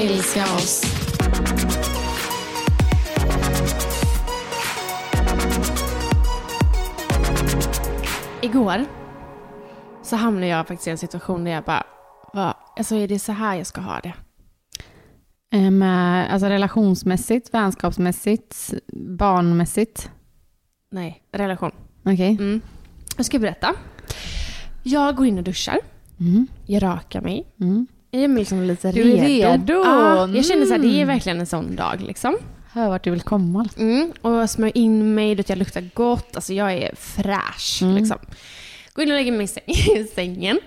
Älska oss. Igår så hamnade jag faktiskt i en situation där jag bara, vad, alltså är det så här jag ska ha det? Eh, Med, alltså relationsmässigt, vänskapsmässigt, barnmässigt. Nej, relation. Okej. Mm. Jag ska berätta. Jag går in och duschar. Mm. Jag rakar mig. Mm. Jag är liksom lite Du är redo. Ja, jag känner så här, det är verkligen en sån dag liksom. Hör vart du vill komma. alltså. Mm. Och jag smörjer in mig, jag luktar gott. Alltså jag är fräsch Mm. liksom. Går in och lägger mig i sängen.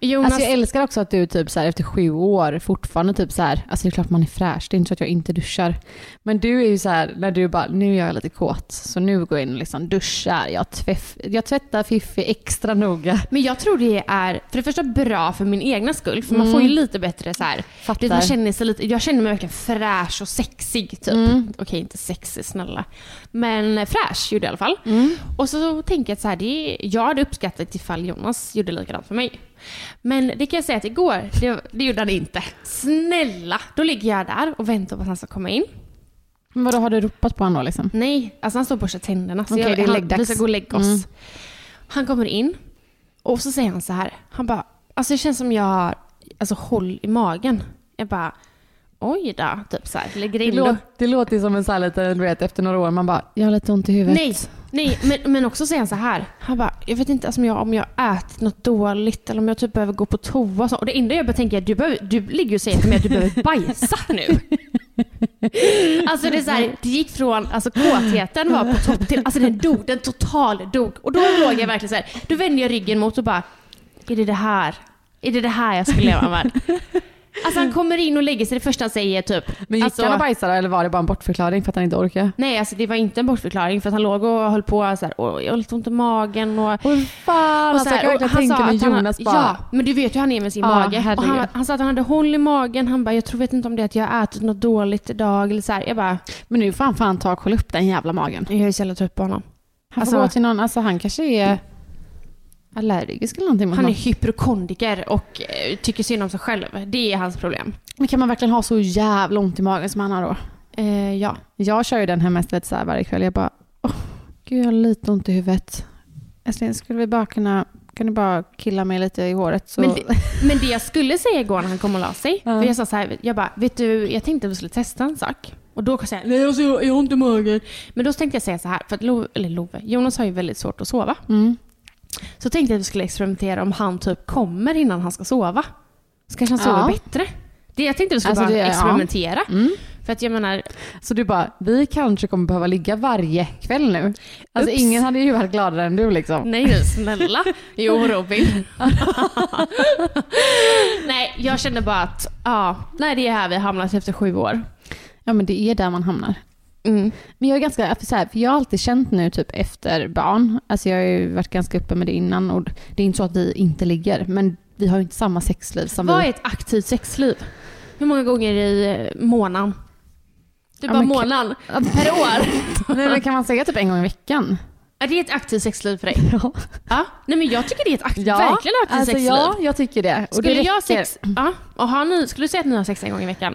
Jonas... Alltså jag älskar också att du typ så här, efter sju år fortfarande typ så här, alltså det är klart man är fräsch, det är inte så att jag inte duschar. Men du är ju så här, när du bara, nu är jag lite kåt, så nu går jag in och liksom duschar, jag, tväff, jag tvättar Fiffi extra noga. Men jag tror det är för det första bra för min egna skull. För man får ju lite bättre så här. Mm. Fattar. Man känner sig lite, jag känner mig verkligen fräsch och sexig typ. Mm. Okej, inte sexig snälla. Men fräsch gjorde jag i alla fall. Mm. Och så tänker jag att så här, det jag hade uppskattat ifall Jonas gjorde likadant för mig. Men det kan jag säga att igår, det, det gjorde han inte. Snälla! Då ligger jag där och väntar på att han ska komma in. Men vadå, har du ropat på honom då liksom? Nej, alltså han står och borstar tänderna. Så Okej, jag, han, vi ska gå och lägga oss. Mm. Han kommer in och så säger han så här. Han bara, alltså det känns som jag har alltså, håll i magen. Jag bara, oj då, typ så här. Lägger Det, då. det låter som en här liten, du vet efter några år, man bara, jag har lite ont i huvudet. Nej, nej men, men också säger han så här. Han bara, jag vet inte alltså, om, jag, om jag har ätit något dåligt eller om jag typ behöver gå på toa. och så. Och det enda jag bara tänker är du, behöver, du ligger och säger till mig att du behöver bajsa nu. Alltså det är så här, det gick från, alltså kåtheten var på topp till, alltså den dog, den total dog. Och då låg jag verkligen så här, då vände jag ryggen mot och bara, är det det här? Är det det här jag ska leva med? Alltså han kommer in och lägger sig, det första han säger typ, Men gick alltså, han och bajsade eller var det bara en bortförklaring för att han inte orkade? Nej, alltså det var inte en bortförklaring för att han låg och höll på så här, jag har lite ont i magen och... Åh fan, och alltså, jag kan verkligen han tänka sa mig Jonas bara, Ja, men du vet ju hur han är med sin Ja, mage. Och han, han sa att han hade håll i magen. Han bara, jag tror vet inte om det är att jag har ätit något dåligt idag eller så här. Jag bara, men nu får han fan ta och kolla upp den jävla magen. jag är så jävla trött på honom. Han Alltså- får gå till någon, alltså han kanske är allergisk eller någonting Han är något. hypokondriker och eh, tycker synd om sig själv. Det är hans problem. Men kan man verkligen ha så jävla ont i magen som han har då? Eh, ja. Jag kör ju den här mest lite så här varje kväll. Jag bara, åh, gud jag har lite ont i huvudet. Älskling, skulle vi bara kunna, kan du bara killa mig lite i håret? Så... Men, det, men det jag skulle säga igår när han kom och la sig, Ja. för jag sa så här, jag bara, vet du, jag tänkte att vi skulle testa en sak. Och då kan jag säga, nej alltså, jag, jag har ont i magen. Men då tänkte jag säga så här, för att Love, eller Love, Jonas har ju väldigt svårt att sova. Mm. Så tänkte jag att vi skulle experimentera om han typ kommer innan han ska sova. Så kanske han sover Ja. bättre. Det, jag tänkte att vi skulle Alltså bara det- ja. experimentera. Mm. För att jag menar, Så du bara, vi kanske kommer behöva ligga varje kväll nu. Alltså Ups. ingen hade ju varit gladare än du liksom. nej nu snälla. Jo Robin. nej, jag kände bara att, ja, nej det är här vi hamnat efter sju år. Ja men det är där man hamnar. Mm. Men jag är ganska, för så här, för jag har alltid känt nu typ efter barn, alltså jag har ju varit ganska uppe med det innan och det är inte så att vi inte ligger, men vi har ju inte samma sexliv som Vad vi... är ett aktivt sexliv? Hur många gånger i eh, månaden? Du Ja, bara månaden per år? Nej, men kan man säga typ en gång i veckan? Är det ett aktivt sexliv för dig? Ja. Ja. Nej men jag tycker det är ett aktivt, Ja, verkligen aktivt alltså, sexliv. Ja, jag tycker det. Och Skulle det jag sex, ja, och har ni, skulle du säga att ni har sex en gång i veckan?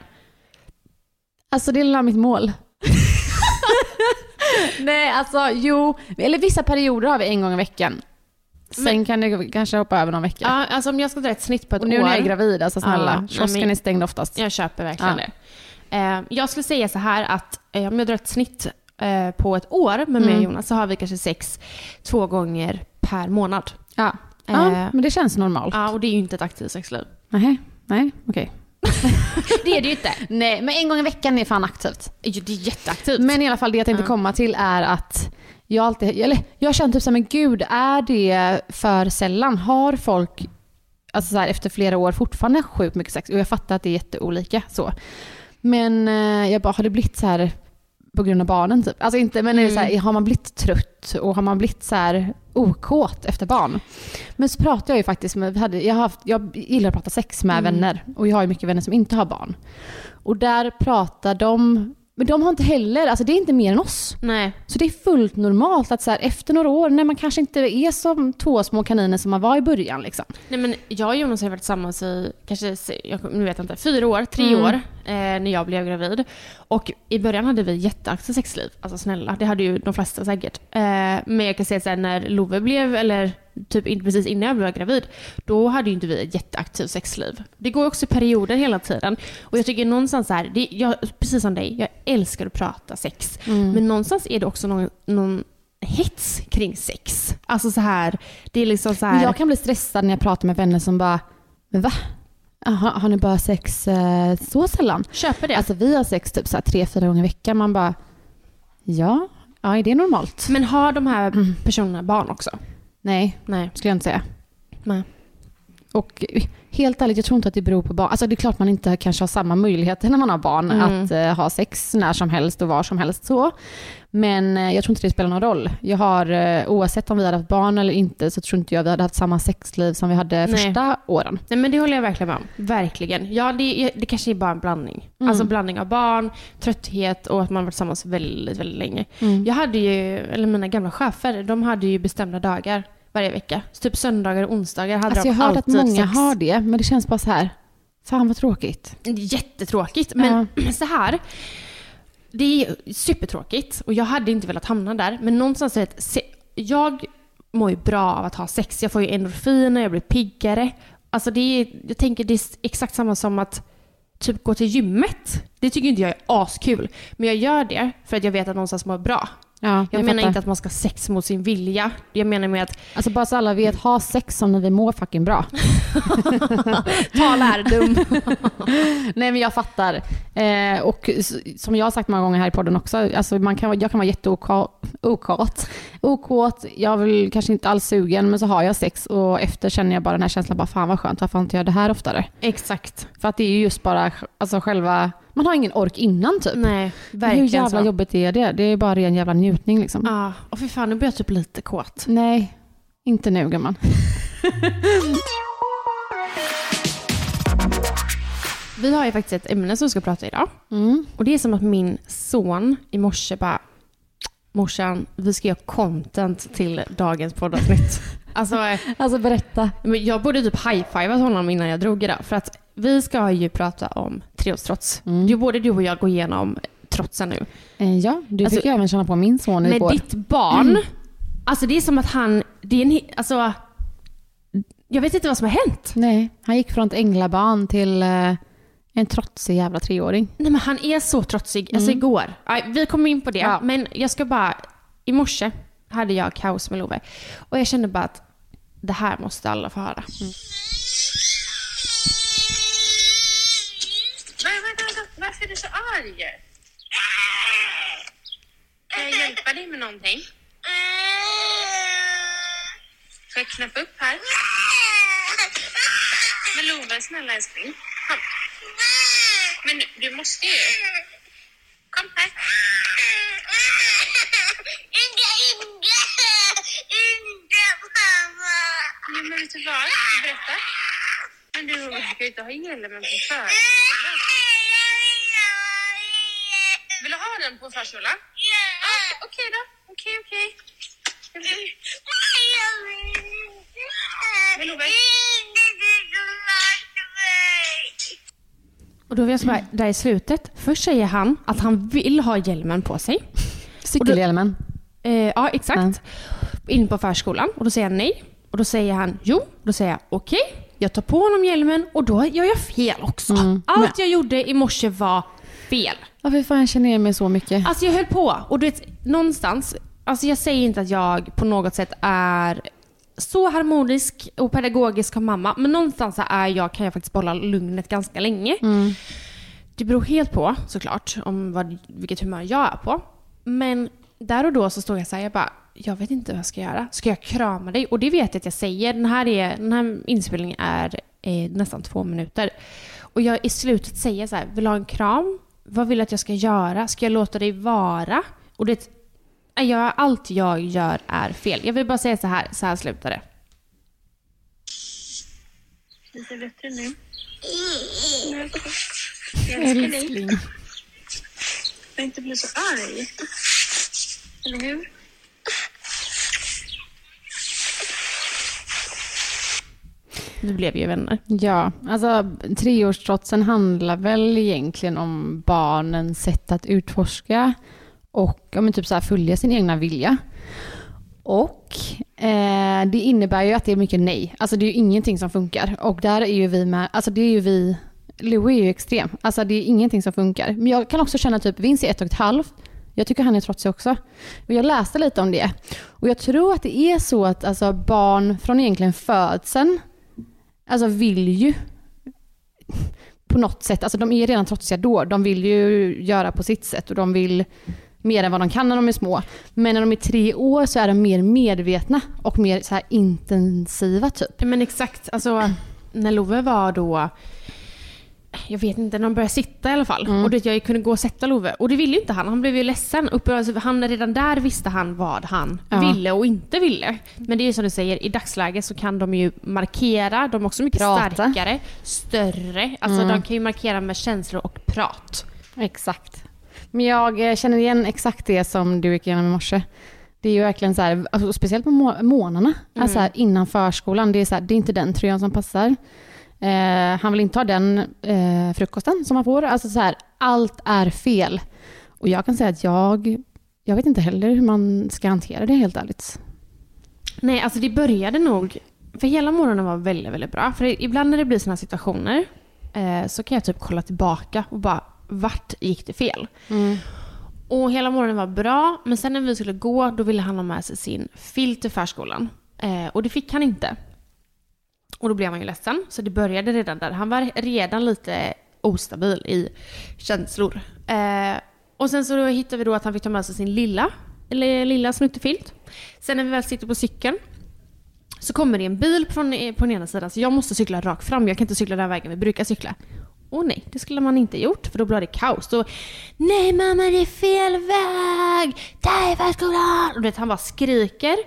Alltså det är mitt mål. Nej, alltså jo. Eller vissa perioder har vi en gång i veckan. Sen Men- kan det kanske hoppa över någon vecka. Ja, alltså om jag ska dra ett snitt på ett och nu år. när jag är gravid, alltså snälla. Ja, Kiosken men- är stängd oftast. Jag köper verkligen Ja. det. Eh, jag skulle säga så här att eh, om jag drar ett snitt eh, på ett år med mig och Mm. Jonas så har vi kanske sex två gånger per månad. Ja. ja, Eh, men det känns normalt. Ja, och det är ju inte ett aktivt sexliv. Nej, nej, okej. Det är det ju inte. Nej, men en gång i veckan är fan aktivt. Det är jätteaktivt. Men i alla fall det jag tänkte Ja. komma till är att jag alltid, eller jag känner typ såhär, men gud, är det för sällan? Har folk, alltså så här, efter flera år fortfarande sjukt mycket sex? Och jag fattar att det är jätteolika så. Men eh, jag bara, har det blivit så här på grund av barnen typ? Alltså inte, men så här, har man blivit trött och har man blivit så här okåt efter barn? Men så pratar jag ju faktiskt med, hade, jag, har haft, jag gillar att prata sex med vänner och jag har ju mycket vänner som inte har barn. Och där pratar de, men de har inte heller, alltså det är inte mer än oss. Nej. Så det är fullt normalt att så här, efter några år, när man kanske inte är som två små kaniner som man var i början liksom. Nej men jag och Jonas har varit tillsammans i, kanske, jag, nu vet jag inte, fyra år, tre Mm. år eh, när jag blev gravid. Och i början hade vi jätteaktivt sexliv. Alltså snälla, det hade ju de flesta säkert. Eh, men jag kan säga sen när Love blev, eller typ precis innan jag blev gravid, då hade ju inte vi ett jätteaktivt sexliv. Det går också i perioder hela tiden. Och jag tycker någonstans så här, det, jag, precis som dig, jag älskar att prata sex. Men någonstans är det också någon, någon hets kring sex. Alltså så här, det är liksom så här... Men jag kan bli stressad när jag pratar med vänner som bara, men va? Aha, har ni bara sex eh, så sällan? köper det. Alltså vi har sex typ så här, tre, fyra gånger i veckan. Man bara, ja, ja är det normalt? Men har de här personerna barn också? Nej, Nej. skulle jag inte säga. Nej. Och helt ärligt, jag tror inte att det beror på barn. Alltså det är klart man inte kanske har samma möjligheter när man har barn Mm. att eh, ha sex när som helst och var som helst så. Men eh, jag tror inte det spelar någon roll. Jag har, eh, oavsett om vi hade haft barn eller inte, så tror inte jag vi hade haft samma sexliv som vi hade Nej. första åren. Nej men det håller jag verkligen med om. Verkligen. Ja, det, det kanske är bara en blandning. Alltså en blandning av barn, trötthet och att man varit tillsammans väldigt, väldigt länge. Jag hade ju, eller mina gamla chefer, de hade ju bestämda dagar varje vecka. Så typ söndagar och onsdagar hade Alltså de jag har hört att alltid många sex. har det, men det känns bara så här. Fan vad tråkigt. Jättetråkigt. Men så här. Det är supertråkigt och jag hade inte velat hamna där. Men någonstans är det att jag mår ju bra av att ha sex. Jag får ju endorfiner, jag blir piggare. Alltså det är, jag tänker det är exakt samma som att typ gå till gymmet. Det tycker inte jag är askul. Men jag gör det för att jag vet att någonstans mår bra. Ja, Jag, menar fattar. inte att man ska ha sex mot sin vilja. Jag menar med att Alltså bara så alla vet, ha sex som när vi mår fucking bra. ta lärdom. Nej men jag fattar. Eh, och som jag har sagt många gånger här i podden också, alltså man kan, jag kan vara jätteokåt. Okåt, jag vill kanske inte alls sugen men så har jag sex och efter känner jag bara den här känslan, bara fan vad skönt, varför har inte jag det här oftare? Exakt. För att det är ju just bara alltså själva, man har ingen ork innan typ. Nej, Hur verkligen jävla så. jobbigt är det? Det är bara ren jävla njutning liksom. Ja, och för fan nu blir jag typ lite kåt. Nej, inte nu gumman. Vi har ju faktiskt ett ämne som vi ska prata idag. Mm. Och det är som att min son i morse bara Morsan, vi ska göra content till dagens poddavsnitt. Alltså, eh, Alltså berätta. men jag borde typ high-fivat honom innan jag drog idag. För att vi ska ju prata om treårstrots. Mm. Jo, både du och jag går igenom trotsen nu. Eh, ja, du Alltså, fick ju även känna på min son igår. ditt barn, alltså det är som att han, det är en, alltså jag vet inte vad som har hänt. Nej, han gick från ett änglabarn till eh, en trotsig jävla treåring. Nej men han är så trotsig. Alltså igår. Aj, vi kommer in på det. Ja. Men jag ska bara... I morse hade jag kaos med Love. Och jag kände bara att det här måste alla få höra. Men vänta, vänta, varför är du så arg? Kan jag hjälpa dig med någonting? Ska jag knäppa upp här? Men Love, snälla älskling. Kom. Men du måste ju. Kom här. Ja, men vet du vad? Berätta? Men du ska ju inte ha hjälmen på förskolan. Vill du ha den på förskolan? Ja. Okej då. Okej, okej. Men Love, Och då vill jag så bara, där i slutet, först säger han att han vill ha hjälmen på sig. Cykelhjälmen. Eh, ja, exakt. In på förskolan och då säger han nej. Och då säger han jo. Då säger jag okej, jag tar på honom hjälmen och då gör jag fel också. Mm. Allt jag gjorde i morse var fel. Ja, fy fan jag känner igen mig så mycket. Alltså jag höll på och du vet, någonstans, alltså jag säger inte att jag på något sätt är så harmonisk och pedagogisk som mamma, men någonstans är jag, kan jag faktiskt behålla lugnet ganska länge. Det beror helt på såklart om vad, vilket humör jag är på. Men där och då så står jag så här, jag bara, jag vet inte vad jag ska göra. Ska jag krama dig? Och det vet jag att jag säger. Den här, är, den här inspelningen är eh, nästan två minuter. Och jag i slutet säger så här, vill du ha en kram? Vad vill du att jag ska göra? Ska jag låta dig vara? Och det, jag, allt jag gör är fel. Jag vill bara säga så här, så här slutar det. lite bättre nu. Jag älskar dig. Jag inte bli så arg. Eller hur? Vi blev ju vänner. Ja, alltså treårstrotsen handlar väl egentligen om barnens sätt att utforska och ja, men typ så här, följa sin egna vilja. Och eh, det innebär ju att det är mycket nej. Alltså det är ju ingenting som funkar. Och där är ju vi med, alltså det är ju vi, Louis är ju extrem. Alltså det är ingenting som funkar. Men jag kan också känna typ, Vince är ett och ett halvt. Jag tycker han är trotsig också. Och jag läste lite om det. Och jag tror att det är så att alltså, barn från egentligen födseln alltså vill ju på något sätt, alltså de är redan trotsiga då, de vill ju göra på sitt sätt och de vill mer än vad de kan när de är små. Men när de är tre år så är de mer medvetna och mer så här intensiva typ. Men exakt, alltså när Love var då, jag vet inte, när de började sitta i alla fall. Och det, jag kunde gå och sätta Love. Och det ville ju inte han, han blev ju ledsen. Uppe, alltså, han, redan där visste han vad han Ja. ville och inte ville. Men det är ju som du säger, i dagsläget så kan de ju markera, de är också mycket Prata. starkare, större. Alltså de kan ju markera med känslor och prat. Exakt. Men jag eh, känner igen exakt det som du gick igenom i morse. Det är ju verkligen så här, alltså, speciellt på må- månaderna, alltså här, innan förskolan, det är, så här, det är inte den tröjan som passar. Eh, han vill inte ha den eh, frukosten som han får. Alltså så här, allt är fel. Och jag kan säga att jag, jag vet inte heller hur man ska hantera det helt ärligt. Nej, alltså det började nog... För hela morgonen var väldigt, väldigt bra. För ibland när det blir sådana situationer eh, så kan jag typ kolla tillbaka och bara vart gick det fel? Och hela morgonen var bra, men sen när vi skulle gå då ville han ha med sig sin filt till förskolan. Eh, och det fick han inte. Och då blev han ju ledsen, så det började redan där. Han var redan lite ostabil i känslor. Eh, och sen så då hittade vi då att han fick ta med sig sin lilla, eller lilla snuttefilt. Sen när vi väl sitter på cykeln så kommer det en bil från, eh, på den ena sidan, så jag måste cykla rakt fram. Jag kan inte cykla den vägen vi brukar cykla. Och nej, det skulle man inte gjort, för då blir det kaos. Så, nej mamma, det är fel väg! Där är förskolan! Och du vet, han bara skriker.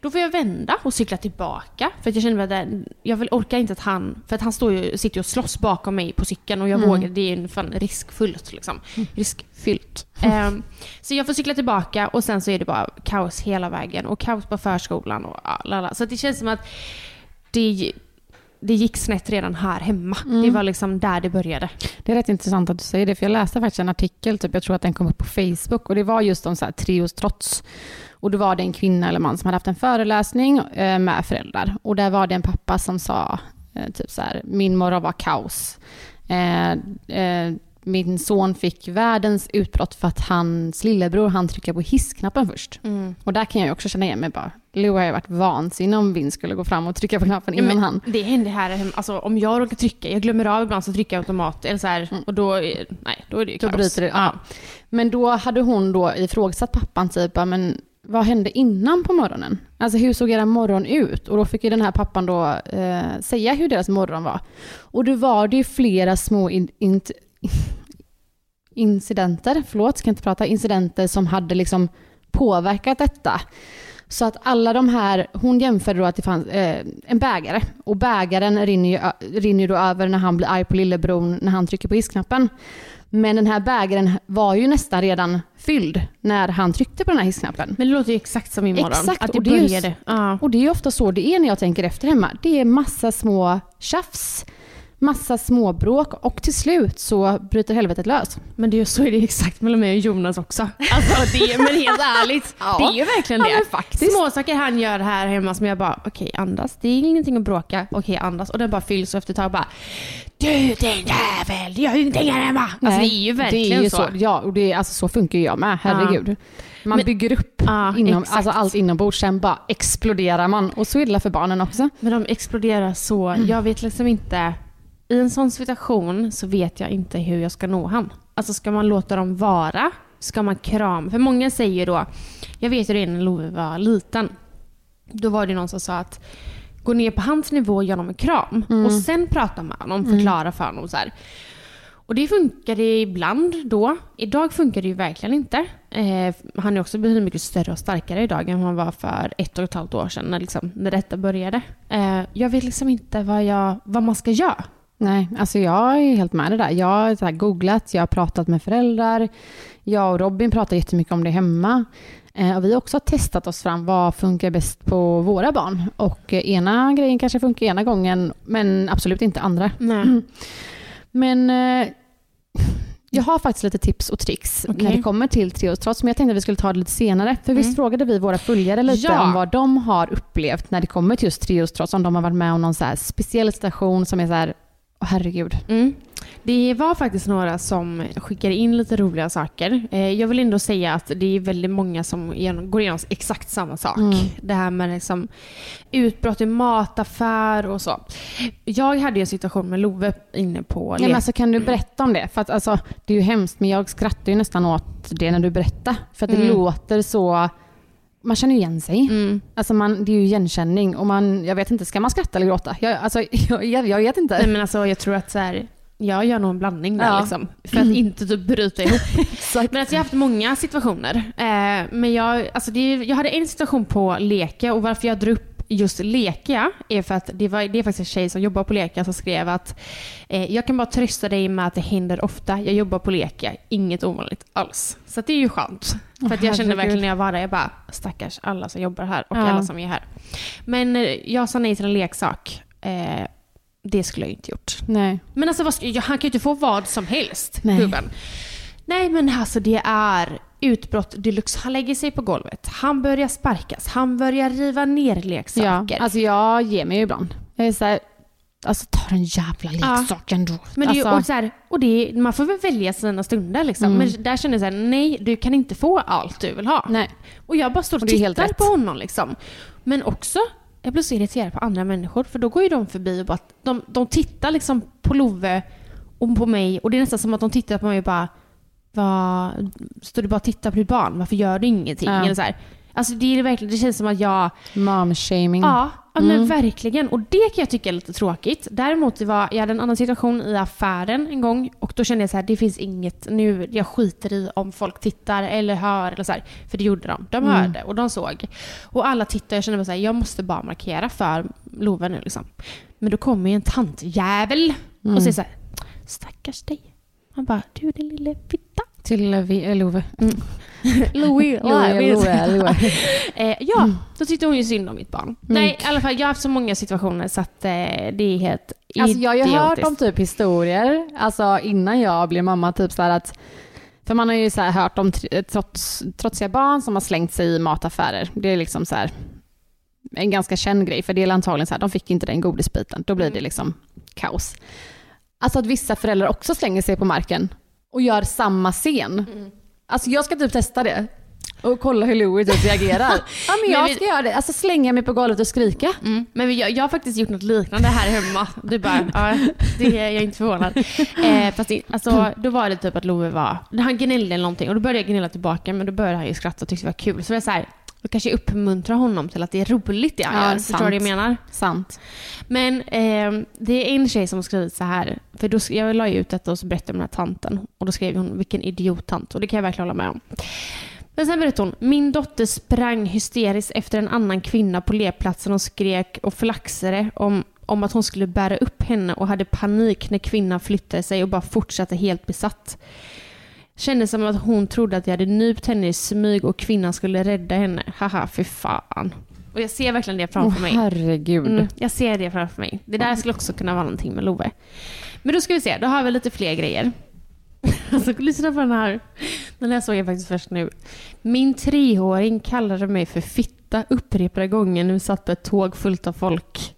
Då får jag vända och cykla tillbaka. För att jag känner att jag vill, orkar inte att han... För att han står ju, sitter ju och slåss bakom mig på cykeln och jag vågar, det är ju fan riskfullt liksom. Riskfyllt. Ehm, så jag får cykla tillbaka och sen så är det bara kaos hela vägen. Och kaos på förskolan och ja, lala. Så det känns som att det, det gick snett redan här hemma. Det var liksom där det började. Det är rätt intressant att du säger det, för jag läste faktiskt en artikel, typ, jag tror att den kom upp på Facebook, och det var just om så här, triostrots. Och då var det en kvinna eller man som hade haft en föreläsning eh, med föräldrar. Och där var det en pappa som sa, eh, typ så här, min morgon var kaos. Eh, min son fick världens utbrott för att hans lillebror han trycka på hissknappen först. Och där kan jag också känna igen mig bara. Leo har ju varit vansinnig om Vin skulle gå fram och trycka på knappen innan men han. Det händer här. Alltså, om jag råkar trycka, jag glömmer av ibland så trycker jag automat. Eller så här, och då, nej, då är det ju Då kaos. bryter det. Ja. Men då hade hon då ifrågasatt pappan typ, ja, men vad hände innan på morgonen? Alltså hur såg era morgon ut? Och då fick ju den här pappan då eh, säga hur deras morgon var. Och då var det ju flera små in, in, incidenter, förlåt, ska inte prata, incidenter som hade liksom påverkat detta. Så att alla de här, hon jämförde då att det fanns eh, en bägare och bägaren rinner ju, rinner ju då över när han blir arg på lillebror när han trycker på hissknappen. Men den här bägaren var ju nästan redan fylld när han tryckte på den här hissknappen. Men det låter ju exakt som imorgon. Exakt, att det och det är började. Och det är ofta så det är när jag tänker efter hemma. Det är massa små tjafs, massa små bråk och till slut så bryter helvetet lös. Men det är, så är det exakt mellan mig och Jonas också. Alltså det, men helt ärligt, Ja. det är ju verkligen Ja, det. men faktiskt. Små saker han gör här hemma som jag bara, okej andas, det är ingenting att bråka, okej andas. Och den bara fylls och efter ett tag bara, du din jävel, du gör ju ingenting här hemma. Alltså det är ju verkligen är ju så. Ja, och det är, alltså, så funkar ju jag med, herregud. Man Men- bygger upp Ja, inom, alltså, allt inombords, sen bara exploderar man. Och så det för barnen också. Men de exploderar så, jag vet liksom inte, i en sån situation så vet jag inte hur jag ska nå han. Alltså ska man låta dem vara? Ska man krama? För många säger då, jag vet ju det när Love var liten, då var det någon som sa att gå ner på hans nivå och ge honom en kram och sen prata med honom, förklara för honom så här. Och det funkade ibland då. Idag funkar det ju verkligen inte. Eh, han är också betydligt mycket större och starkare idag än han var för ett och ett halvt år sedan när, liksom, när detta började. Eh, jag vet liksom inte vad, jag, vad man ska göra. Nej, alltså jag är helt med det där. Jag har googlat, jag har pratat med föräldrar. Jag och Robin pratar jättemycket om det hemma. Eh, och vi har också testat oss fram vad funkar bäst på våra barn. Och eh, ena grejen kanske funkar ena gången, men absolut inte andra. Nej. Men eh, jag har faktiskt lite tips och tricks Okej. när det kommer till treårstrots, men jag tänkte att vi skulle ta det lite senare. För visst Mm. frågade vi våra följare lite Ja. om vad de har upplevt när det kommer till just treårstrots, om de har varit med om någon så speciell situation som är så här, åh herregud. Mm. Det var faktiskt några som skickade in lite roliga saker. Eh, jag vill ändå säga att det är väldigt många som genom, går igenom exakt samma sak. Mm. Det här med liksom utbrott i mataffär och så. Jag hade en situation med Love inne på Ja, men alltså, kan du berätta om det? För att, alltså, det är ju hemskt, men jag skrattar ju nästan åt det när du berättar. För att det Mm. låter så... Man känner ju igen sig. Mm. Alltså man, det är ju igenkänning och man, jag vet inte, ska man skratta eller gråta? Jag, alltså, jag, jag, jag vet inte. Nej, men alltså, jag tror att så här, jag gör nog en blandning där Ja. liksom. För att inte typ bryta ihop. Exakt. Men alltså, jag har haft många situationer. Eh, men jag, alltså, det, jag hade en situation på Leka och varför jag drar upp just Leka är för att det, var, det är faktiskt en tjej som jobbar på Leka som skrev att eh, jag kan bara trösta dig med att det händer ofta. Jag jobbar på Leka, inget ovanligt alls. Så det är ju skönt. För att jag kände verkligen när jag var där, jag bara stackars alla som jobbar här och Ja. alla som är här. Men eh, jag sa nej till en leksak. Eh, det skulle jag inte gjort. Nej. Men alltså, vad han kan ju inte få vad som helst, Nej. gubben. Nej, men alltså det är utbrott deluxe. Han lägger sig på golvet. Han börjar sparkas. Han börjar riva ner Ja, leksaker. alltså jag ger mig ju ibland. Jag är såhär, alltså ta den jävla leksaken då. men det är ju, alltså, och så här, och det är, man får väl välja sina stunder liksom. Mm. Men där känner jag så här, nej, du kan inte få allt du vill ha. nej. Och jag bara står och Och tittar på honom liksom. Men också, jag blir så irriterad på andra människor för då går ju de förbi och bara, de, de tittar liksom på Love och på mig och det är nästan som att de tittar på mig och bara, vad, står du bara och tittar på ditt barn? Varför gör du ingenting? Ja. Eller så här. Alltså det, är verkligen, det känns som att jag, Mom-shaming. ja, ja men Mm. verkligen. Och det kan jag tycka är lite tråkigt. Däremot det var, jag hade en annan situation i affären en gång och då kände jag så här, det finns inget, nu, jag skiter i om folk tittar eller hör eller så här. För det gjorde de. De Mm. hörde och de såg. Och alla tittade jag kände bara så här, jag måste bara markera för Love nu liksom. Men då kommer ju en tantjävel Mm. och säger så här, stackars dig. Han bara, du din lille fitta. Till eh, eh, Love. Louie, Love, Love, Love. Eh, ja, då tyckte hon ju synd om mitt barn. Nej, i alla fall jag har haft så många situationer så att eh, det är helt Alltså jag har ju hört om typ historier, alltså innan jag blev mamma, typ så här att för man har ju så här hört om tr- trots, trotsiga barn som har slängt sig i mataffärer. Det är liksom så här en ganska känd grej, för det är antagligen så här, de fick inte den godisbiten. Då blir det liksom kaos. Alltså att vissa föräldrar också slänger sig på marken och gör samma scen. Alltså jag ska typ testa det. Och kolla hur Louie typ reagerar. ja men Men jag vi- ska göra det. Alltså slänga mig på golvet och skrika. Mm. Men jag, jag har faktiskt gjort något liknande här hemma. Du bara, ja, det är jag är inte förvånad. Eh, fast det, alltså, då var det typ att Love var, han gnällde eller någonting och då började jag gnälla tillbaka men då började han ju skratta och tyckte det var kul. Så jag så här, då kanske jag uppmuntrar honom till att det är roligt det han Ja, gör. Förstår du vad jag sant. menar? Sant. Men eh, det är en tjej som har skrivit så här, för då, jag la ju ut detta och så berättade om den här tanten och då skrev hon vilken idiottant och det kan jag verkligen hålla med om. Men sen berättar hon, min dotter sprang hysteriskt efter en annan kvinna på lekplatsen och skrek och flaxade om, om att hon skulle bära upp henne och hade panik när kvinnan flyttade sig och bara fortsatte helt besatt. Kändes som att hon trodde att jag hade nypt henne i smyg och kvinnan skulle rädda henne. Haha, för fan. Och jag ser verkligen det framför Åh mig. herregud. Mm, jag ser det framför mig. Det där skulle också kunna vara någonting med Love. Men då ska vi se, då har vi lite fler grejer. Alltså lyssna på den här. Den här såg jag faktiskt först nu. Min treåring kallade mig för fitta upprepade gånger när vi satt på ett tåg fullt av folk.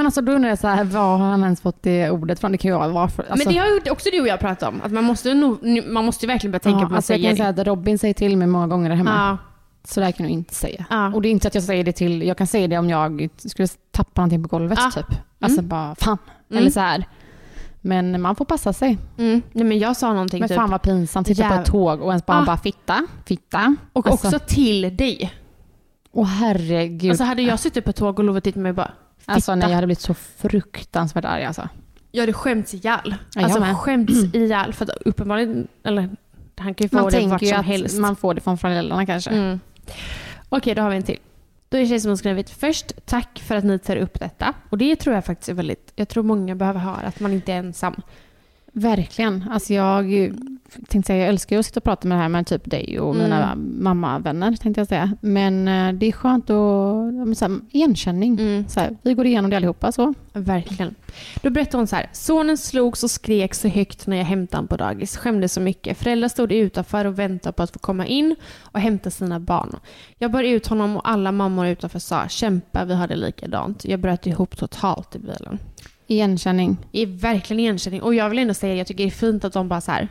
Men alltså då undrar jag så här, var har han ens fått det ordet från? Det kan ju vara varför. Alltså, Men det har ju också du och jag pratat om. Att man måste, nog, man måste ju verkligen börja tänka ja, på vad man alltså jag säger. kan säga att Robin säger till mig många gånger där hemma. ja, Så där kan du inte säga. Ja. Och det är inte att jag säger det till, jag kan säga det om jag skulle tappa någonting på golvet Ja. typ. Alltså bara fan. Eller så här. Men man får passa sig. mm. Nej, men jag sa någonting Men typ. fan vad pinsamt, sitta på Jäv- ett tåg och ens bara, Ah. bara fitta, fitta. Och Alltså, också till dig. Åh herregud. Alltså hade jag suttit på ett tåg och Love tittat på mig bara fitta. Alltså nej, jag hade blivit så fruktansvärt arg alltså. Jag hade skämts ihjäl. Ja, alltså med. skämts ihjäl. För att uppenbarligen, eller han kan ju få Man det vart som att helst. man får det från föräldrarna kanske. Mm. Okej, då har vi en till. Då är det tjej som har skrivit först, tack för att ni tar upp detta. Och det tror jag faktiskt är väldigt, jag tror många behöver höra, att man inte är ensam. Verkligen. Alltså jag tänkte säga, jag älskar att sitta och prata med det här med typ dig och mina mammavänner tänkte jag säga. Men eh, det är skönt att, så här, igenkänning. Mm. Så här, vi går igenom det allihopa så. Verkligen. Då berättar hon så här. Sonen slogs och skrek så högt när jag hämtade honom på dagis. Skämdes så mycket. Föräldrar stod utanför och väntade på att få komma in och hämta sina barn. Jag bar ut honom och alla mammor utanför sa kämpa, vi har det likadant. Jag bröt ihop totalt i bilen. Igenkänning. Är verkligen igenkänning. Och jag vill ändå säga att jag tycker det är fint att de bara så här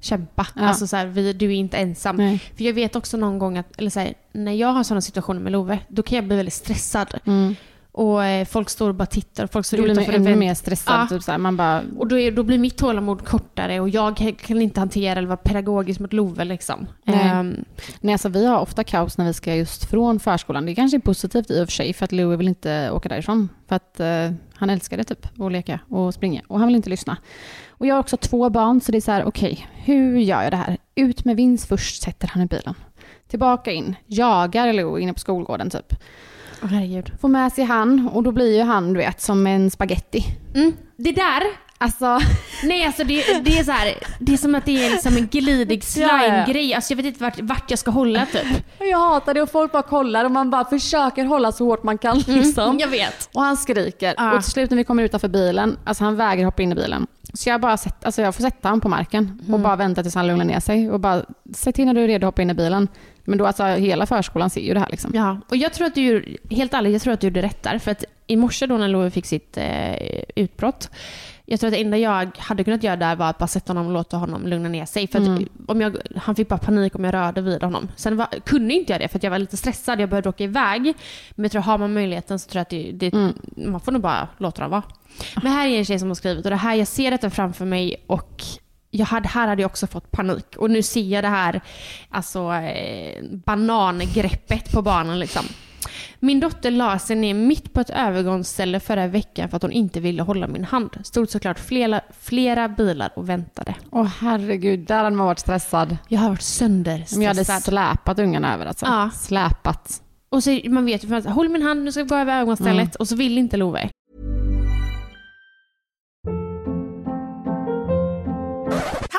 kämpa. Ja. Alltså så här, vi, du är inte ensam. Nej. För jag vet också någon gång att, eller så här, när jag har sådana situationer med Love, då kan jag bli väldigt stressad. Mm. Och eh, folk står och bara tittar och folk står Då blir ännu mer stressad. Ja. Typ så här, man bara, Och då, är, då blir mitt tålamod kortare och jag kan inte hantera eller vara pedagogisk mot Love. Liksom. Nej. Ehm, nej, alltså, vi har ofta kaos när vi ska just från förskolan. Det kanske är positivt i och för sig för att Louie vill inte åka därifrån. För att eh, han älskar det typ, att leka och springa. Och han vill inte lyssna. Och jag har också två barn så det är så här, okej, hur gör jag det här? Ut med vinst först, sätter han i bilen. Tillbaka in, jagar Louie inne på skolgården typ. Åh, herregud. Får med sig han och då blir ju han du vet som en spaghetti. Mm, det där, Alltså, nej alltså det, det är så här, det är som att det är liksom en glidig slime-grej. Alltså jag vet inte vart, vart jag ska hålla typ. jag hatar det och folk bara kollar och man bara försöker hålla så hårt man kan liksom. Jag vet. Och han skriker. Ja. Och till slut när vi kommer utanför bilen, alltså han vägrar hoppa in i bilen. Så jag bara sätt, alltså jag får sätta honom på marken och bara vänta tills han lugnar ner sig. Och bara, säg till när du är redo att hoppa in i bilen. Men då alltså hela förskolan ser ju det här liksom. Ja, och jag tror att du helt ärligt, jag tror att du gjorde rätt där. För att i morse då när Love fick sitt eh, utbrott, jag tror att det enda jag hade kunnat göra där var att bara sätta honom och låta honom lugna ner sig. För att om jag, han fick bara panik om jag rörde vid honom. Sen var, kunde inte jag det för att jag var lite stressad, jag behövde åka iväg. Men jag tror har man möjligheten så tror jag att det, det, man får nog bara låta dem vara. Men här är en tjej som har skrivit och det här, jag ser detta framför mig och jag hade, här hade jag också fått panik. Och nu ser jag det här alltså, eh, banangreppet på barnen. Liksom. Min dotter la sig ner mitt på ett övergångsställe förra veckan för att hon inte ville hålla min hand. Stod såklart flera, flera bilar och väntade. Åh herregud, där hade man varit stressad. Jag har varit Om jag hade sönderstressad. släpat ungarna över alltså. Ja. Släpat. Och så, man vet ju, håll min hand, nu ska vi gå över övergångsstället. Och så vill inte Love.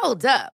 Hold up.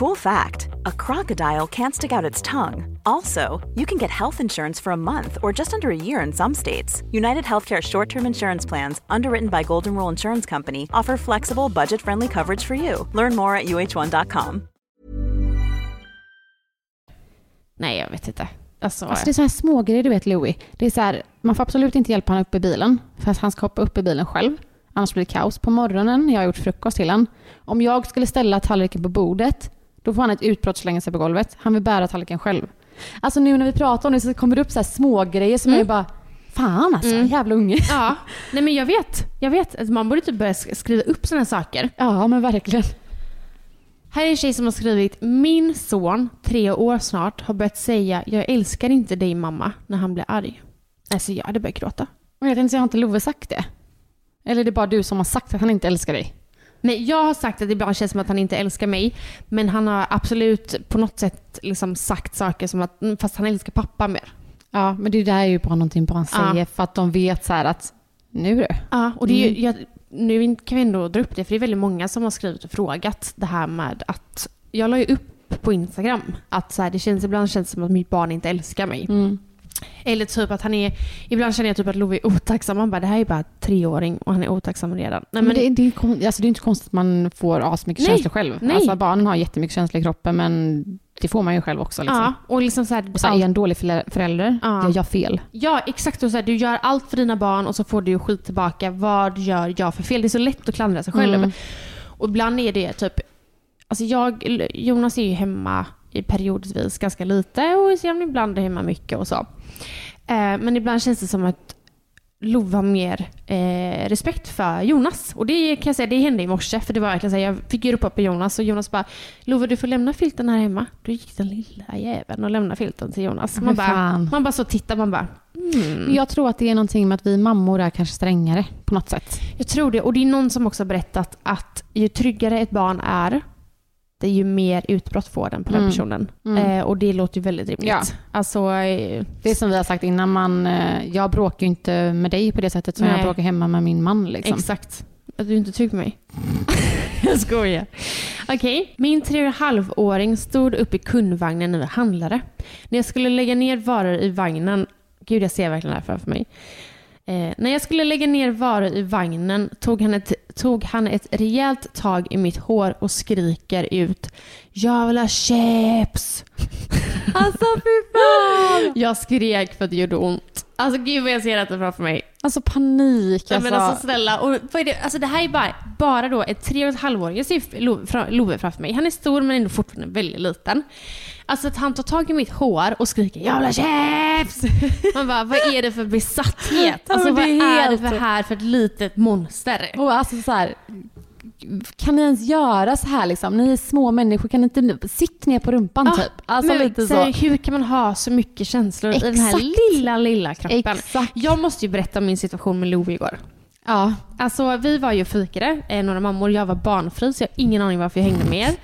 Cool fact a crocodile can't stick out its tongue. Also, you can get health insurance for a month or just under a year in some states. United Healthcare short term insurance plans, underwritten by Golden Rule Insurance Company, offer flexible, budget friendly coverage for you. Learn more at uh1.com. Nej, jag vet inte. Alltså, Alltså det är så här smågrejer du vet Louis. Det är så här, man får absolut inte hjälpa honom upp i bilen. För att han ska hoppa upp i bilen själv. Annars blir det kaos. På morgonen, jag har gjort frukost till honom. Om jag skulle ställa tallriken på bordet, då får han ett utbrott slänga sig på golvet. Han vill bära tallriken själv. Alltså nu när vi pratar om det så kommer det upp så här smågrejer som Mm. är bara, Fan alltså, Mm. jävla unge. Ja, nej men jag vet. Jag vet. Alltså, man borde typ börja sk- skriva upp sådana saker. Ja men verkligen. Här är en tjej som har skrivit Min son, tre år snart, har börjat säga Jag älskar inte dig mamma när han blir arg. Alltså jag hade börjat gråta. Och jag tänkte säga, har inte Love sagt det? Eller är det bara du som har sagt att han inte älskar dig? Nej, jag har sagt att det ibland känns som att han inte älskar mig. Men han har absolut på något sätt liksom sagt saker som att "Mm, fast han älskar pappa mer. Ja, men det där är ju bara någonting barn Ja. säger för att de vet så här att nu du. Ja, och det är ju, jag, nu kan vi ändå dra upp det, för det är väldigt många som har skrivit och frågat det här med att jag la ju upp på Instagram att så här, det känns ibland känns som att mitt barn inte älskar mig. Mm. Eller typ att han är, ibland känner jag typ att Love är otacksam. Man bara, det här är bara treåring och han är otacksam redan. Nej, Men, det, är- det, är alltså, det är inte konstigt att man får asmycket känslor själv. nej. Alltså, barnen har jättemycket känslor i kroppen men det får man ju själv också. Liksom. Ja, och liksom så här, Och så här, är jag en dålig förä- förälder? Ja. Jag gör fel. Ja, exakt. Och så här, du gör allt för dina barn och så får du skit tillbaka. Vad gör jag för fel? Det är så lätt att klandra sig själv. Mm. Och ibland är det typ... Alltså jag, Jonas är ju hemma i periodvis ganska lite och ibland är hemma mycket och så. Eh, men ibland känns det som att Love har mer eh, respekt för Jonas. Och det kan jag säga, det hände i morse. För det var verkligen så här, jag fick ju ropa på Jonas och Jonas bara Love du får lämna filten här hemma. Då gick den lilla jäveln och lämnade filten till Jonas. Man bara, fan. man bara så tittar, man bara mm. Jag tror att det är någonting med att vi mammor är kanske strängare på något sätt. Jag tror det. Och det är någon som också har berättat att ju tryggare ett barn är, är ju mer utbrott får den på den Mm. personen. Mm. Eh, och det låter ju väldigt rimligt. Ja. Alltså, eh, Det är som vi har sagt innan, man, eh, jag bråkar ju inte med dig på det sättet som Nej. jag bråkar hemma med min man. Liksom. exakt. Att du är inte trygg med mig. jag skojar. Okej, min tre och halv-åring stod upp i kundvagnen när vi handlade. När jag skulle lägga ner varor i vagnen, gud jag ser verkligen det här framför mig. Eh, när jag skulle lägga ner varor i vagnen tog han, ett, tog han ett rejält tag i mitt hår och skriker ut Jag vill ha chips! alltså fy fan! Jag skrek för att det gjorde ont. Alltså gud vad jag ser detta framför mig. Alltså panik. Ja, Alltså. men alltså snälla, och vad är det? Alltså, det här är bara, bara då ett tre och ett halvåring. Jag ser Love framför mig. Han är stor men ändå fortfarande väldigt liten. Alltså att han tar tag i mitt hår och skriker “Jävla chips!” Man bara, vad är det för besatthet? Alltså vad är, det för här för ett litet monster? Och alltså så här, kan ni ens göra så här liksom? Ni är små människor, kan ni inte sitta ner på rumpan Ah, typ? Alltså lite så hur kan man ha så mycket känslor i den här Exakt. lilla, lilla kroppen? Exakt. Jag måste ju berätta om min situation med Love igår. Ja. Alltså vi var ju och fikade, eh, några mammor. Jag var barnfri så jag har ingen aning varför jag hängde med er.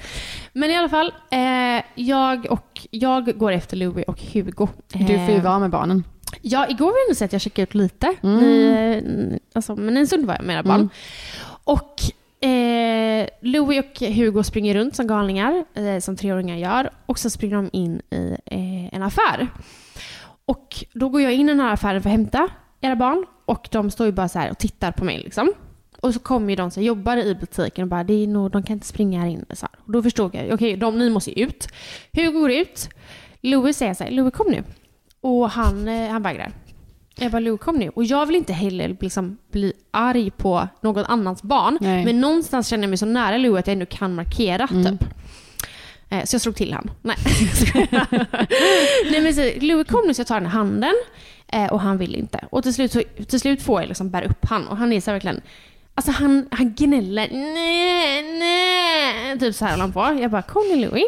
Men i alla fall, eh, jag, och, jag går efter Louie och Hugo. Du får ju Eh, vara med barnen. Ja, igår var det nog så att jag checkade ut lite. Mm. Ni, eh, alltså, men en stund var jag med era barn. Mm. Och eh, Louie och Hugo springer runt som galningar, eh, som treåringar gör. Och så springer de in i eh, en affär. Och då går jag in i den här affären för att hämta era barn. Och de står ju bara så här och tittar på mig liksom. Och så kommer ju de som jobbar i butiken och bara, det är nog, de kan inte springa här inne. Så här. Och då förstod jag, okej, de, ni måste ut. Hugo går ut. Louis säger så här, Louis kom nu. Och han, eh, han vägrar. Jag bara, Louis kom nu. Och jag vill inte heller liksom bli arg på någon annans barn. Nej. Men någonstans känner jag mig så nära Louis att jag ändå kan markera Mm. typ. Eh, Så jag slog till han. Nej. Nej men så, Louis kom nu så jag tar den i handen. Eh, Och han vill inte. Och till slut, så, till slut får jag liksom bära upp han. Och han är så verkligen... Alltså han, han gnäller. Nej, nej. Typ så här håller han på. Jag bara, kom nu Louis.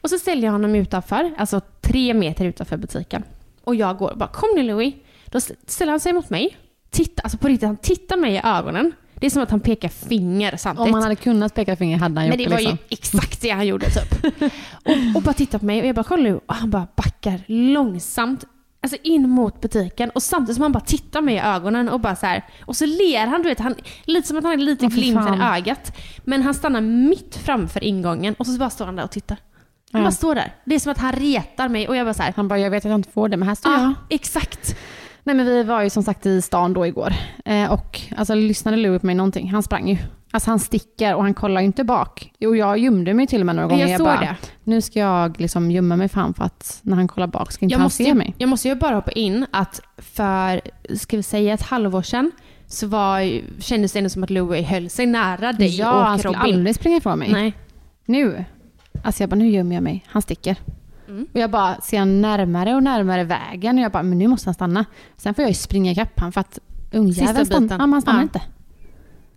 Och så ställer jag honom utanför. Alltså tre meter utanför butiken. Och jag går och bara, kom nu Louis. Då ställer han sig mot mig. Titta, alltså på riktigt, han tittar mig i ögonen. Det är som att han pekar finger samtidigt. Om han hade kunnat peka finger hade han gjort Men det var liksom. ju exakt det han gjorde typ. och, och bara tittar på mig och jag bara kolla nu. Och han bara backar långsamt alltså in mot butiken och samtidigt som han bara tittar mig i ögonen och bara så här. Och så ler han, du vet, han, lite som att han har lite fy glimten i ögat. Men han stannar mitt framför ingången och så bara står han där och tittar. Han Ja. bara står där. Det är som att han retar mig och jag bara så här. Han bara, jag vet att jag inte får det, men här står Ja, jag. exakt. Nej men vi var ju som sagt i stan då igår. Eh, och alltså lyssnade Louis på mig någonting? Han sprang ju. Alltså han sticker och han kollar ju inte bak. Och jag gömde mig till och med några gånger. jag såg bara, det. Nu ska jag liksom gömma mig fram för att när han kollar bak ska inte Jag han måste, se mig. jag måste ju bara hoppa in att för, ska vi säga ett halvår sedan, så var, kändes det ändå som att Louie höll sig nära dig ja, han och skulle Robin. aldrig springa ifrån mig. Nej. Nu. Alltså jag bara, nu gömmer jag mig. Han sticker. Och jag bara ser närmare och närmare vägen och jag bara, men nu måste han stanna. Sen får jag ju springa ikapp han för att ungjäveln stannar, ja, han stannar Ja. inte.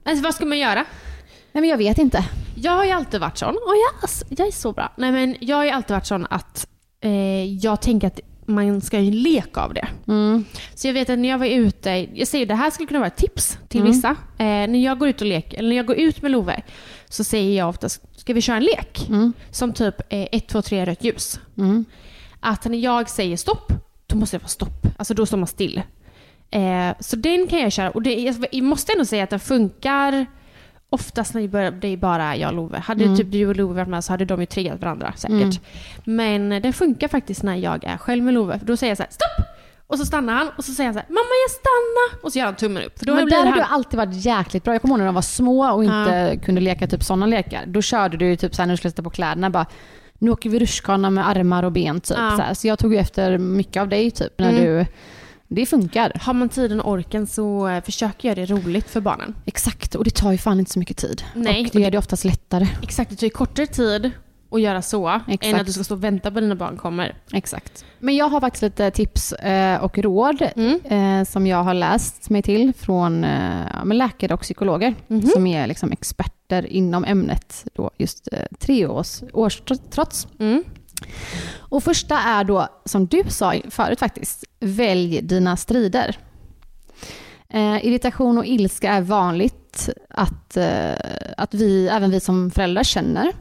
Alltså, vad ska man göra? Nej men jag vet inte. Jag har ju alltid varit sån, och jag, jag är så bra. Nej men jag har ju alltid varit sån att eh, jag tänker att man ska ju leka av det. Mm. Så jag vet att när jag var ute, jag säger det här skulle kunna vara ett tips till Mm. vissa. Eh, när jag går ut och leker, eller när jag går ut med Love, så säger jag oftast, ska vi köra en lek? Mm. Som typ 1, 2, 3 rött ljus. Mm. Att när jag säger stopp, då måste det vara stopp. Alltså då står man still. Eh, så den kan jag köra. Och det, jag måste ändå säga att den funkar oftast när det är bara jag och Love. Hade Mm. typ du och Love varit med så hade de ju triggat varandra säkert. Mm. Men den funkar faktiskt när jag är själv med Love. Då säger jag så här, stopp! Och så stannar han och så säger han så här, mamma jag stannar! Och så gör han tummen upp. För då men där har han... du alltid varit jäkligt bra. Jag kommer ihåg när de var små och inte kunde leka typ sådana lekar. Då körde du typ såhär när du skulle sätta på kläderna bara nu åker vi rutschkana med armar och ben typ. Ja. Så, så jag tog ju efter mycket av dig typ när Mm. du... Det funkar. Har man tiden och orken så eh, försöker jag det roligt för barnen. Exakt, och det tar ju fan inte så mycket tid. Nej, och det gör det oftast lättare. Exakt, det tar ju kortare tid att göra så än Exakt. att du ska stå och vänta på dina barn kommer. Exakt. Men jag har faktiskt lite tips eh, och råd Mm. eh, som jag har läst mig till från läkare och psykologer Mhm. som är liksom experter inom ämnet då just eh, tre års, årstrots. Mm. Och första är då, som du sa förut faktiskt, välj dina strider. Eh, irritation och ilska är vanligt att, eh, att vi, även vi som föräldrar känner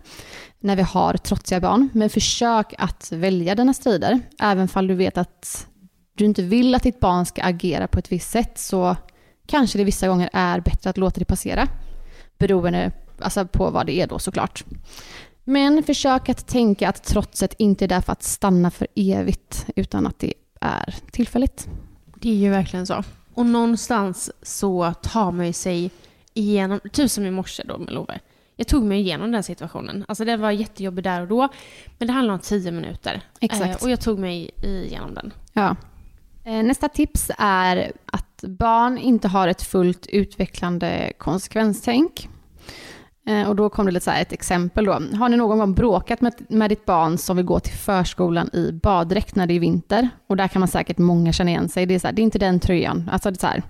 när vi har trotsiga barn. Men försök att välja dina strider. Även fall du vet att du inte vill att ditt barn ska agera på ett visst sätt så kanske det vissa gånger är bättre att låta det passera. Beroende alltså på vad det är då såklart. Men försök att tänka att trotset inte är där för att stanna för evigt utan att det är tillfälligt. Det är ju verkligen så. Och någonstans så tar man ju sig igenom, typ som i morse då med Love. Jag tog mig igenom den situationen. Alltså det var jättejobbigt där och då, men det handlar om tio minuter. Exakt. Eh, och jag tog mig igenom den. Ja. Eh, Nästa tips är att barn inte har ett fullt utvecklande konsekvenstänk. Eh, Och då kom det lite så ett exempel då. Har ni någon gång bråkat med, med ditt barn som vill gå till förskolan i baddräkt när det är vinter? Och där kan man säkert många känna igen sig. Det är, så här, det är inte den tröjan. Alltså det är så här,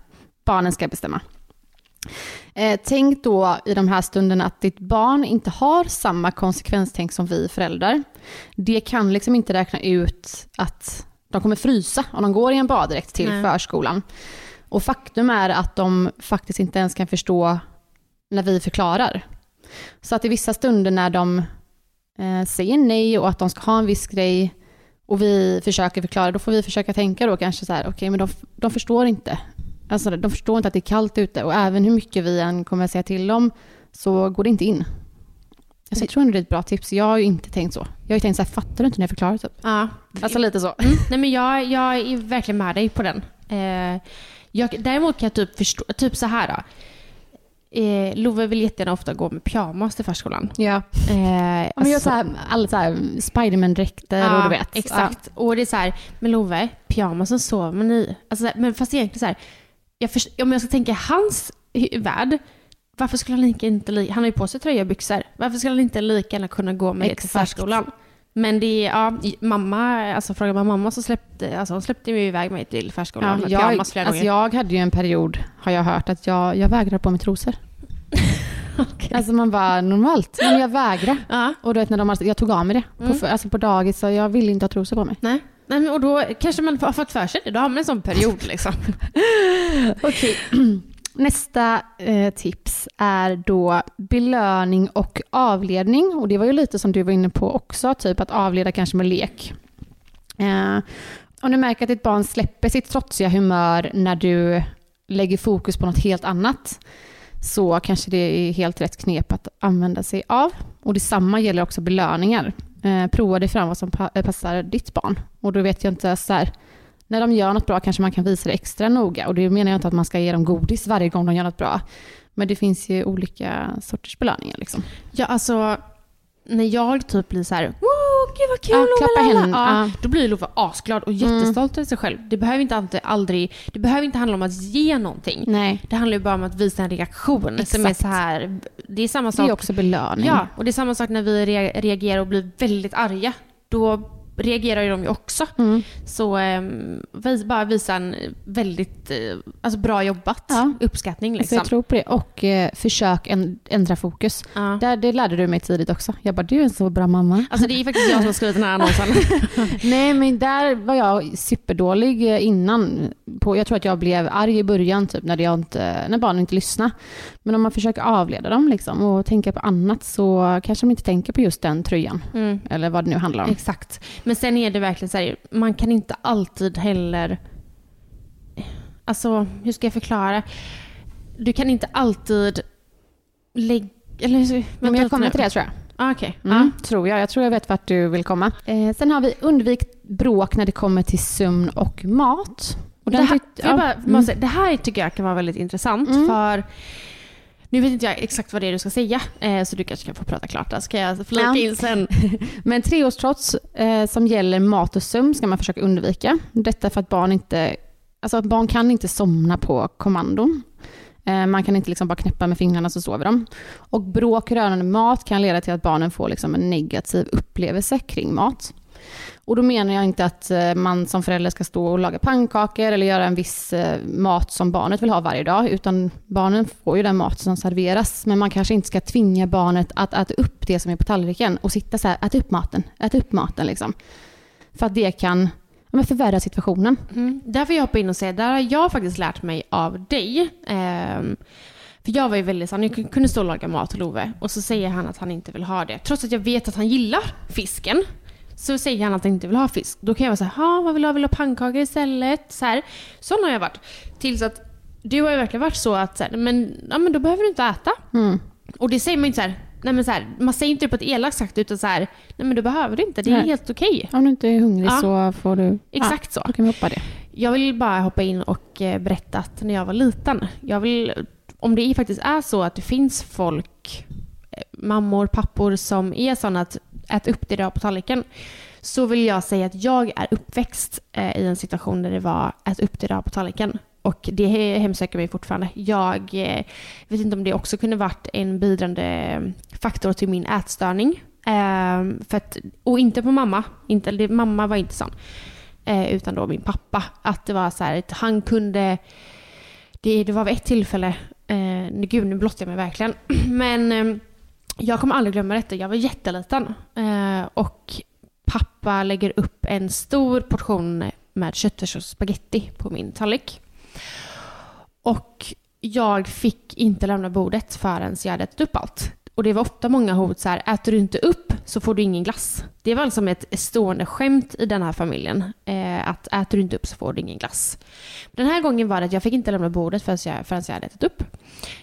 barnen ska bestämma. Eh, tänk då i de här stunderna att ditt barn inte har samma konsekvenstänk som vi föräldrar. Det kan liksom inte räkna ut att de kommer frysa om de går i en baddräkt till Nej. förskolan. Och faktum är att de faktiskt inte ens kan förstå när vi förklarar. Så att i vissa stunder när de eh, säger nej och att de ska ha en viss grej och vi försöker förklara, då får vi försöka tänka då kanske så här, okej men de, de förstår inte. Alltså de förstår inte att det är kallt ute och även hur mycket vi än kommer säga till dem så går det inte in. Alltså, jag tror ändå det är ett bra tips. Jag har ju inte tänkt så. Jag har ju tänkt så här, fattar du inte när jag förklarar typ? Ja. Alltså lite så. Mm. Nej men jag, jag är verkligen med dig på den. Eh, jag, däremot kan jag typ förstå, typ så här då. Eh, Love vill jättegärna ofta gå med pyjamas till förskolan. Ja. Eh, Men jag alltså- så här, alla så här Spiderman-dräkter och du vet. Exakt. Och det är så här, men Love, pyjamasen sover man i. Alltså, men fast egentligen så här, jag först, om jag ska tänka hans värld, varför skulle han inte han har ju på sig tröja och byxor. Varför skulle han inte lika gärna kunna gå med det till Exakt. förskolan? Men det är, ja, mamma, alltså frågar man mamma så släppte, alltså hon släppte ju iväg mig till förskolan Ja, jag, alltså gånger. jag hade ju en period, har jag hört, att jag, jag vägrar på mig trosor. Alltså man bara, normalt, men jag vägrar. Ja. Och du vet när de jag tog av mig det Mm. på, alltså på dagis, så jag ville inte ha trosor på mig. Nej. Nej, men och då kanske man har fått för sig det. Då har man en sån period liksom. Okej. Nästa eh, tips är då belöning och avledning. Och det var ju lite som du var inne på också, typ att avleda kanske med lek. Eh, om du märker att ditt barn släpper sitt trotsiga humör när du lägger fokus på något helt annat så kanske det är helt rätt knep att använda sig av. Och detsamma gäller också belöningar. Eh, prova dig fram vad som pa- passar ditt barn. Och då vet jag inte så här, när de gör något bra kanske man kan visa det extra noga. Och det menar jag inte att man ska ge dem godis varje gång de gör något bra. Men det finns ju olika sorters belöningar. Liksom. Ja, alltså när jag typ blir så här, wow, gud vad kul, Ja, klappa lalala." händerna, ja, ja. Då blir Lova asglad och jättestolt över sig själv. Det behöver inte alltid, aldrig, det behöver inte handla om att ge någonting. Nej, Det handlar ju bara om att visa en reaktion som är Exakt. så här, det är samma det sak. är också belöning. Ja, och det är samma sak när vi rea- reagerar och blir väldigt arga. Då reagerar ju de ju också. Mm. Så eh, vis, bara visa en väldigt eh, alltså bra jobbat. Ja. Uppskattning Så liksom. jag tror på det. Och eh, försök en, ändra fokus. ja. Där, det lärde du mig tidigt också. Jag bara, du är en så bra mamma. Alltså det är faktiskt jag som har skrivit den här annonsen. Nej men där var jag superdålig eh, innan. På, jag tror att jag blev arg i början typ, när, jag inte, när barnen inte lyssnade. Men om man försöker avleda dem liksom, och tänka på annat så kanske de inte tänker på just den tröjan. Mm. Eller vad det nu handlar om. Exakt. Men sen är det verkligen så här, man kan inte alltid heller... Alltså, hur ska jag förklara? Du kan inte alltid lägga... Eller, Men jag kommer till det tror jag. Ah, Okej. Mm, Tror jag. Jag tror jag vet vart du vill komma. Eh, sen har vi undvik bråk när det kommer till sömn och mat. Och Det här, jag ja, bara, mm. måste, det här tycker jag kan vara väldigt intressant Mm. för nu vet inte jag exakt vad det är du ska säga, eh, så du kanske kan få prata klart där, så kan jag flika Ja. in sen. Men treårstrots eh, som gäller mat och sömn ska man försöka undvika. Detta för att barn inte, alltså barn kan inte somna på kommandon. Eh, man kan inte liksom bara knäppa med fingrarna så sover de. Och bråk rörande mat kan leda till att barnen får liksom en negativ upplevelse kring mat. Och då menar jag inte att eh, man som förälder ska stå och laga pannkakor eller göra en viss eh, mat som barnet vill ha varje dag, utan barnen får ju den mat som serveras. Men man kanske inte ska tvinga barnet att äta upp det som är på tallriken och sitta så här, ät upp maten, ät upp maten liksom. För att det kan ja, men förvärra situationen. Mm. Där får jag hoppa in och säga, där har jag faktiskt lärt mig av dig. Ehm, för jag var ju väldigt sån, jag kunde stå och laga mat till Love och så säger han att han inte vill ha det. Trots att jag vet att han gillar fisken. Så säger han att han inte vill ha fisk. Då kan jag vara så här, "Ha, vad vill du ha? Vill du ha pannkakor istället? Så här. Sån har jag varit. Tills att du har ju verkligen varit så att, så här, men, ja, men då behöver du inte äta. Mm. Och det säger man inte så här, nej men så här, man säger inte det på ett elakt sätt utan så här, nej men då behöver du inte, det är Nej. helt okej. Om du inte är hungrig Ja. så får du... Exakt så. Ja, då kan vi hoppa det. Jag vill bara hoppa in och eh, berätta att när jag var liten, jag vill, om det faktiskt är så att det finns folk, eh, mammor, pappor som är sådana att ät upp det du har på tallriken, så vill jag säga att jag är uppväxt eh, i en situation där det var ät upp det du har på tallriken. Och det hemsöker mig fortfarande. Jag eh, vet inte om det också kunde varit en bidrande eh, faktor till min ätstörning. Eh, för att, och inte på mamma. Inte, det, mamma var inte sån eh, utan då min pappa. Att det var så här, att han kunde... Det, det var vid ett tillfälle, eh, gud nu blottar jag mig verkligen, men eh, jag kommer aldrig glömma detta. Jag var jätteliten eh, och pappa lägger upp en stor portion med köttfärs och spaghetti på min tallrik. Och jag fick inte lämna bordet förrän jag hade ätit upp allt. Och det var ofta många hot så här, äter du inte upp så får du ingen glass. Det var liksom ett stående skämt i den här familjen. Eh, att äter du inte upp så får du ingen glass. Den här gången var det att jag fick inte lämna bordet förrän jag, förrän jag hade ätit upp.